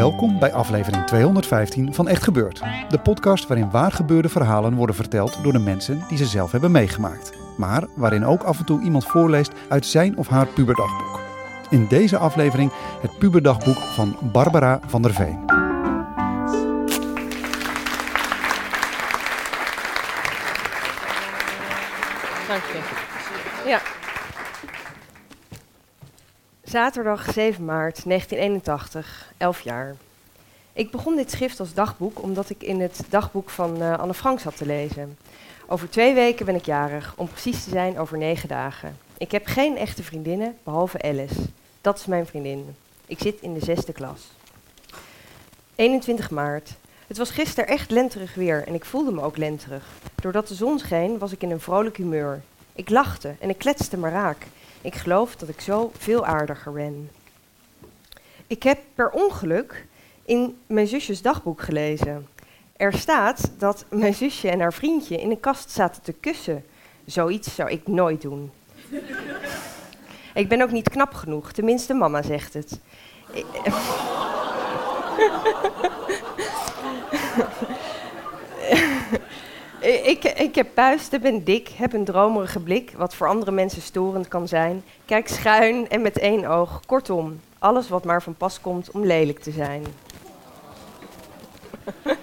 Welkom bij aflevering 215 van Echt Gebeurd. De podcast waarin waargebeurde verhalen worden verteld door de mensen die ze zelf hebben meegemaakt. Maar waarin ook af en toe iemand voorleest uit zijn of haar puberdagboek. In deze aflevering het puberdagboek van Barbara van der Veen. Dank je. Ja. Zaterdag 7 maart 1981, 11 jaar. Ik begon dit schrift als dagboek omdat ik in het dagboek van eh, Anne Frank zat te lezen. Over twee weken ben ik jarig, om precies te zijn over negen dagen. Ik heb geen echte vriendinnen, behalve Alice. Dat is mijn vriendin. Ik zit in de zesde klas. 21 maart. Het was gisteren echt lenterig weer en ik voelde me ook lenterig. Doordat de zon scheen was ik in een vrolijk humeur. Ik lachte en ik kletste me raak. Ik geloof dat ik zo veel aardiger ben. Ik heb per ongeluk in mijn zusjes dagboek gelezen. Er staat dat mijn zusje en haar vriendje in een kast zaten te kussen. Zoiets zou ik nooit doen. ik ben ook niet knap genoeg, tenminste mama zegt het. Ik- Ik, ik heb puisten, ben dik, heb een dromerige blik, wat voor andere mensen storend kan zijn. Kijk schuin en met één oog. Kortom, alles wat maar van pas komt om lelijk te zijn.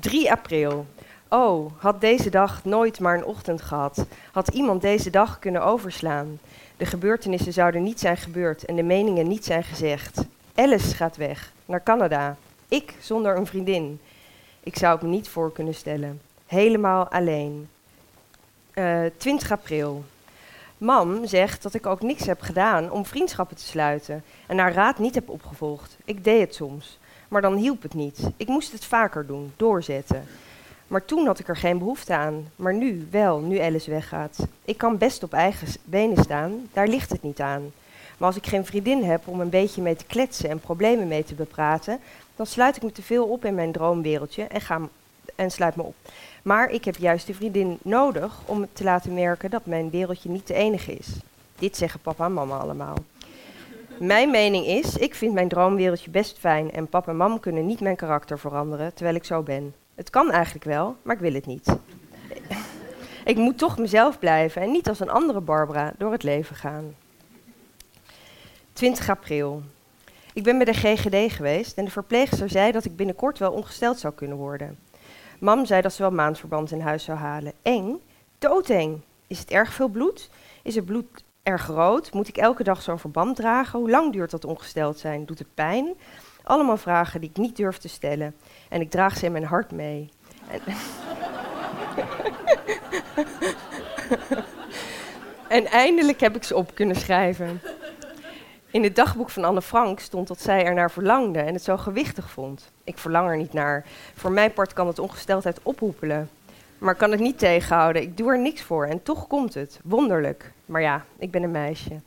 3 april. Oh, had deze dag nooit maar een ochtend gehad. Had iemand deze dag kunnen overslaan. De gebeurtenissen zouden niet zijn gebeurd en de meningen niet zijn gezegd. Alice gaat weg, naar Canada. Ik zonder een vriendin. Ik zou het me niet voor kunnen stellen. Helemaal alleen. Eh, 20 april. Mam zegt dat ik ook niks heb gedaan om vriendschappen te sluiten en haar raad niet heb opgevolgd. Ik deed het soms, maar dan hielp het niet. Ik moest het vaker doen, doorzetten. Maar toen had ik er geen behoefte aan. Maar nu wel, nu Alice weggaat. Ik kan best op eigen benen staan, daar ligt het niet aan. Maar als ik geen vriendin heb om een beetje mee te kletsen en problemen mee te bepraten, dan sluit ik me te veel op in mijn droomwereldje en, ga en sluit me op. Maar ik heb juist de vriendin nodig om te laten merken dat mijn wereldje niet de enige is. Dit zeggen papa en mama allemaal. Mijn mening is, ik vind mijn droomwereldje best fijn en papa en mam kunnen niet mijn karakter veranderen terwijl ik zo ben. Het kan eigenlijk wel, maar ik wil het niet. ik moet toch mezelf blijven en niet als een andere Barbara door het leven gaan. 20 april. Ik ben bij de GGD geweest en de verpleegster zei dat ik binnenkort wel ongesteld zou kunnen worden. Mam zei dat ze wel maandverband in huis zou halen. Eng? Doodeng. Is het erg veel bloed? Is het bloed erg rood? Moet ik elke dag zo'n verband dragen? Hoe lang duurt dat ongesteld zijn? Doet het pijn? Allemaal vragen die ik niet durf te stellen. En ik draag ze in mijn hart mee. En, en eindelijk heb ik ze op kunnen schrijven. In het dagboek van Anne Frank stond dat zij er naar verlangde en het zo gewichtig vond. Ik verlang er niet naar. Voor mijn part kan het ongesteldheid ophoepelen. Maar kan het niet tegenhouden. Ik doe er niks voor en toch komt het. Wonderlijk. Maar ja, ik ben een meisje.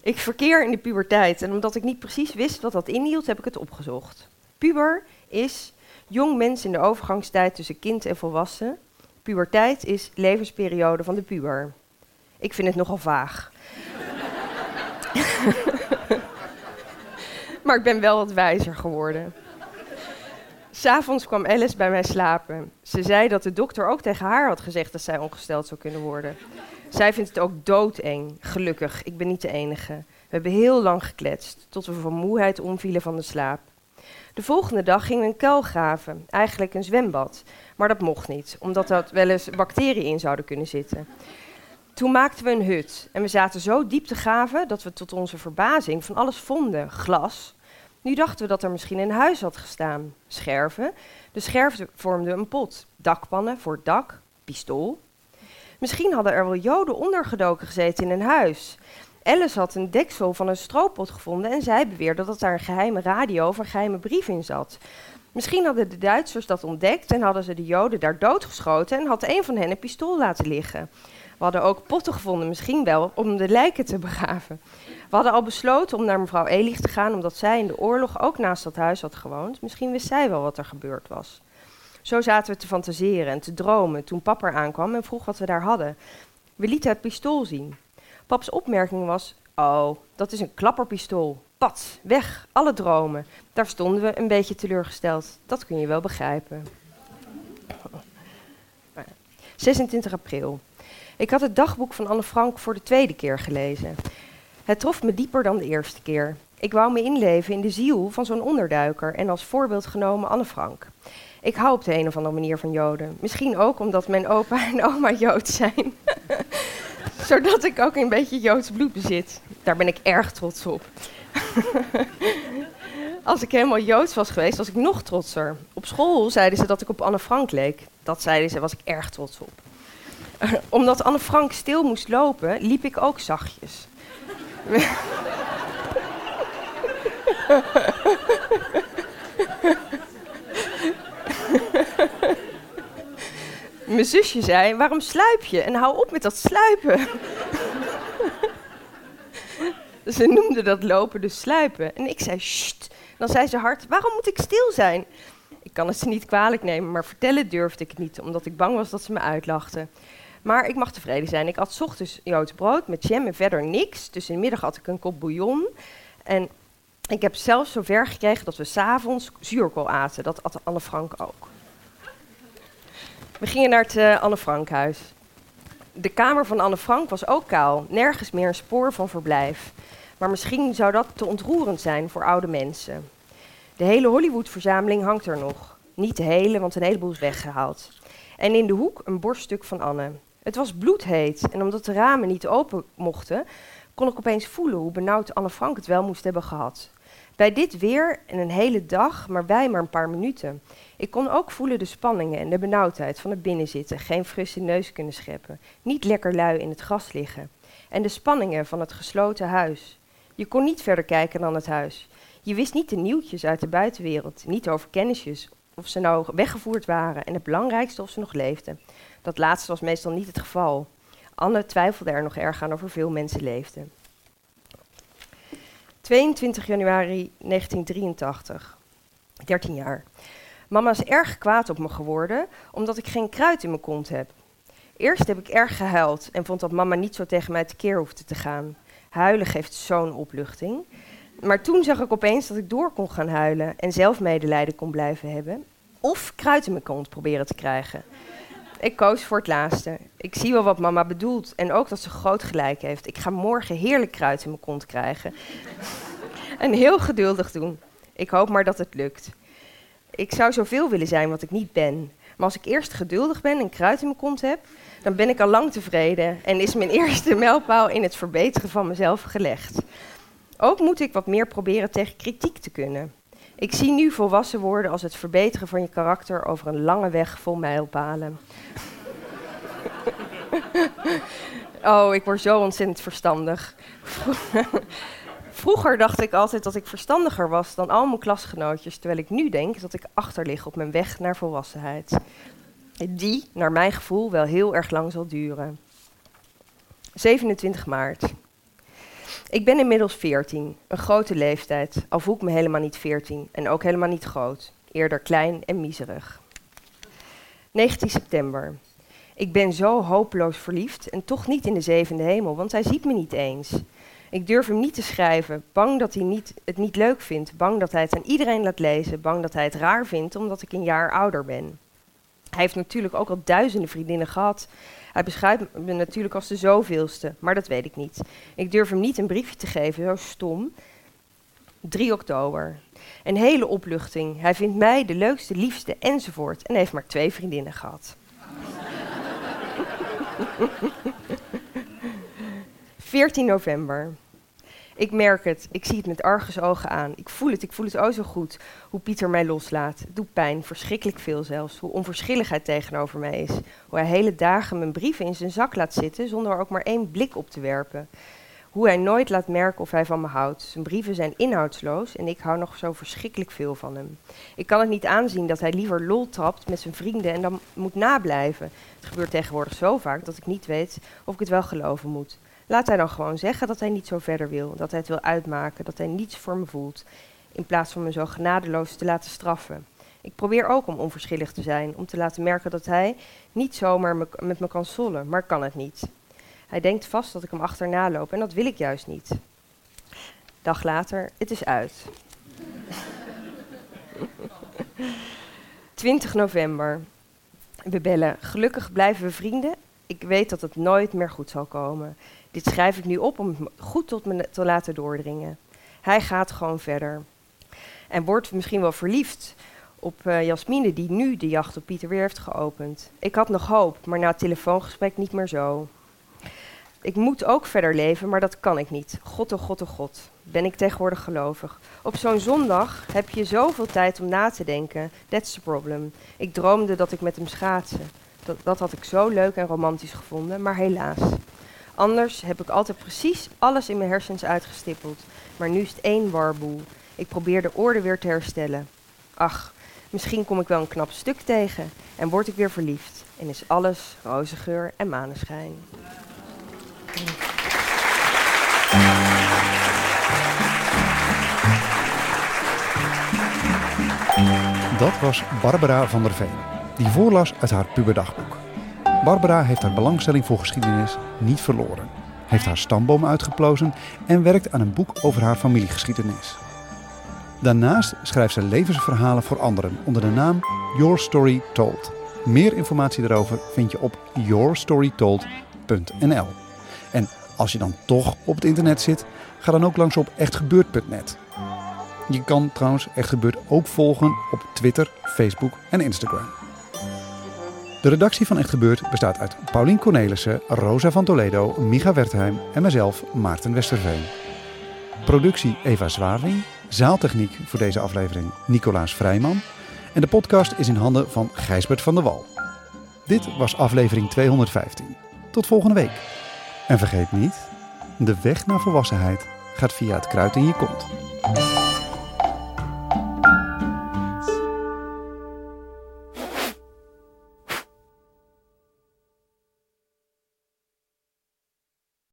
Ik verkeer in de puberteit en omdat ik niet precies wist wat dat inhield, heb ik het opgezocht. Puber is jong mens in de overgangstijd tussen kind en volwassen. Puberteit is levensperiode van de puber. Ik vind het nogal vaag. maar ik ben wel wat wijzer geworden. S'avonds kwam Alice bij mij slapen. Ze zei dat de dokter ook tegen haar had gezegd dat zij ongesteld zou kunnen worden. Zij vindt het ook doodeng. Gelukkig, ik ben niet de enige. We hebben heel lang gekletst, tot we van moeheid omvielen van de slaap. De volgende dag gingen we een kuil graven, eigenlijk een zwembad. Maar dat mocht niet, omdat er wel eens bacteriën in zouden kunnen zitten. Toen maakten we een hut en we zaten zo diep te graven dat we tot onze verbazing van alles vonden. Glas. Nu dachten we dat er misschien een huis had gestaan. Scherven. De scherven vormden een pot. Dakpannen voor het dak. Pistool. Misschien hadden er wel joden ondergedoken gezeten in een huis. Alice had een deksel van een stroopot gevonden en zij beweerde dat daar een geheime radio of een geheime brief in zat. Misschien hadden de Duitsers dat ontdekt en hadden ze de Joden daar doodgeschoten en had een van hen een pistool laten liggen. We hadden ook potten gevonden, misschien wel om de lijken te begraven. We hadden al besloten om naar mevrouw Elig te gaan, omdat zij in de oorlog ook naast dat huis had gewoond. Misschien wist zij wel wat er gebeurd was. Zo zaten we te fantaseren en te dromen toen papa aankwam en vroeg wat we daar hadden. We lieten het pistool zien. Paps opmerking was: Oh, dat is een klapperpistool. Pat, weg, alle dromen. Daar stonden we een beetje teleurgesteld. Dat kun je wel begrijpen. 26 april. Ik had het dagboek van Anne Frank voor de tweede keer gelezen. Het trof me dieper dan de eerste keer. Ik wou me inleven in de ziel van zo'n onderduiker en als voorbeeld genomen Anne Frank. Ik hou op de een of andere manier van Joden. Misschien ook omdat mijn opa en oma Jood zijn. Zodat ik ook een beetje Joods bloed bezit. Daar ben ik erg trots op. Als ik helemaal Joods was geweest, was ik nog trotser. Op school zeiden ze dat ik op Anne Frank leek. Dat zeiden ze, was ik erg trots op. Omdat Anne Frank stil moest lopen, liep ik ook zachtjes. Mijn zusje zei, waarom sluip je? En hou op met dat sluipen. ze noemde dat lopen dus sluipen. En ik zei, sst. Dan zei ze hard, waarom moet ik stil zijn? Ik kan het ze niet kwalijk nemen, maar vertellen durfde ik niet, omdat ik bang was dat ze me uitlachten. Maar ik mag tevreden zijn. Ik at ochtends Joods brood met jam en verder niks. Dus in de middag had ik een kop bouillon. En ik heb zelfs zover gekregen dat we s'avonds zuurkool aten. Dat at Anne Frank ook. We gingen naar het uh, Anne Frankhuis. De kamer van Anne Frank was ook kaal. Nergens meer een spoor van verblijf. Maar misschien zou dat te ontroerend zijn voor oude mensen. De hele Hollywood-verzameling hangt er nog. Niet de hele, want een heleboel is weggehaald. En in de hoek een borststuk van Anne. Het was bloedheet en omdat de ramen niet open mochten, kon ik opeens voelen hoe benauwd Anne Frank het wel moest hebben gehad. Bij dit weer en een hele dag, maar wij maar een paar minuten. Ik kon ook voelen de spanningen en de benauwdheid van het binnenzitten, geen frisse neus kunnen scheppen, niet lekker lui in het gras liggen. En de spanningen van het gesloten huis. Je kon niet verder kijken dan het huis. Je wist niet de nieuwtjes uit de buitenwereld, niet over kennisjes, of ze nou weggevoerd waren en het belangrijkste of ze nog leefden. Dat laatste was meestal niet het geval. Anne twijfelde er nog erg aan of er veel mensen leefden. 22 januari 1983, 13 jaar. Mama is erg kwaad op me geworden omdat ik geen kruid in mijn kont heb. Eerst heb ik erg gehuild en vond dat mama niet zo tegen mij tekeer hoefde te gaan. Huilen geeft zo'n opluchting. Maar toen zag ik opeens dat ik door kon gaan huilen en zelf medelijden kon blijven hebben. Of kruid in mijn kont proberen te krijgen. Ik koos voor het laatste. Ik zie wel wat mama bedoelt en ook dat ze groot gelijk heeft. Ik ga morgen heerlijk kruid in mijn kont krijgen. en heel geduldig doen. Ik hoop maar dat het lukt. Ik zou zoveel willen zijn wat ik niet ben. Maar als ik eerst geduldig ben en kruid in mijn kont heb, dan ben ik al lang tevreden en is mijn eerste mijlpaal in het verbeteren van mezelf gelegd. Ook moet ik wat meer proberen tegen kritiek te kunnen. Ik zie nu volwassen worden als het verbeteren van je karakter over een lange weg vol mijlpalen. oh, ik word zo ontzettend verstandig. Vroeger dacht ik altijd dat ik verstandiger was dan al mijn klasgenootjes, terwijl ik nu denk dat ik achterlig op mijn weg naar volwassenheid. Die, naar mijn gevoel, wel heel erg lang zal duren. 27 maart. Ik ben inmiddels 14, een grote leeftijd, al voel ik me helemaal niet 14 en ook helemaal niet groot, eerder klein en miserig. 19 september. Ik ben zo hopeloos verliefd en toch niet in de zevende hemel, want hij ziet me niet eens. Ik durf hem niet te schrijven, bang dat hij niet, het niet leuk vindt, bang dat hij het aan iedereen laat lezen, bang dat hij het raar vindt omdat ik een jaar ouder ben. Hij heeft natuurlijk ook al duizenden vriendinnen gehad. Hij beschrijft me natuurlijk als de zoveelste, maar dat weet ik niet. Ik durf hem niet een briefje te geven, zo stom. 3 oktober. Een hele opluchting. Hij vindt mij de leukste, liefste enzovoort. En heeft maar twee vriendinnen gehad. 14 november. Ik merk het, ik zie het met argusogen aan. Ik voel het, ik voel het oh zo goed. Hoe Pieter mij loslaat. Het doet pijn, verschrikkelijk veel zelfs. Hoe onverschillig hij tegenover mij is. Hoe hij hele dagen mijn brieven in zijn zak laat zitten zonder er ook maar één blik op te werpen. Hoe hij nooit laat merken of hij van me houdt. Zijn brieven zijn inhoudsloos en ik hou nog zo verschrikkelijk veel van hem. Ik kan het niet aanzien dat hij liever lol trapt met zijn vrienden en dan moet nablijven. Het gebeurt tegenwoordig zo vaak dat ik niet weet of ik het wel geloven moet. Laat hij dan gewoon zeggen dat hij niet zo verder wil, dat hij het wil uitmaken, dat hij niets voor me voelt, in plaats van me zo genadeloos te laten straffen. Ik probeer ook om onverschillig te zijn, om te laten merken dat hij niet zomaar me, met me kan sollen, maar kan het niet. Hij denkt vast dat ik hem achterna loop en dat wil ik juist niet. Dag later, het is uit. 20 november. We bellen. Gelukkig blijven we vrienden. Ik weet dat het nooit meer goed zal komen. Dit schrijf ik nu op om het goed tot me te laten doordringen. Hij gaat gewoon verder. En wordt misschien wel verliefd op uh, Jasmine, die nu de jacht op Pieter weer heeft geopend. Ik had nog hoop, maar na het telefoongesprek niet meer zo. Ik moet ook verder leven, maar dat kan ik niet. God, oh God, oh God. Ben ik tegenwoordig gelovig? Op zo'n zondag heb je zoveel tijd om na te denken. That's the problem. Ik droomde dat ik met hem schaatsen. Dat, dat had ik zo leuk en romantisch gevonden, maar helaas. Anders heb ik altijd precies alles in mijn hersens uitgestippeld. Maar nu is het één warboel. Ik probeer de orde weer te herstellen. Ach, misschien kom ik wel een knap stuk tegen en word ik weer verliefd. En is alles roze geur en maneschijn. Dat was Barbara van der Veen, die voorlas uit haar puberdagboek. Barbara heeft haar belangstelling voor geschiedenis niet verloren, heeft haar stamboom uitgeplozen en werkt aan een boek over haar familiegeschiedenis. Daarnaast schrijft ze levensverhalen voor anderen onder de naam Your Story Told. Meer informatie daarover vind je op yourstorytold.nl. En als je dan toch op het internet zit, ga dan ook langs op echtgebeurd.net. Je kan trouwens Echt Gebeurd ook volgen op Twitter, Facebook en Instagram. De redactie van Echt Gebeurd bestaat uit Paulien Cornelissen, Rosa van Toledo, Micha Wertheim en mezelf, Maarten Westerveen. Productie Eva Zwaring, zaaltechniek voor deze aflevering Nicolaas Vrijman en de podcast is in handen van Gijsbert van der Wal. Dit was aflevering 215. Tot volgende week. En vergeet niet, de weg naar volwassenheid gaat via het kruid in je kont.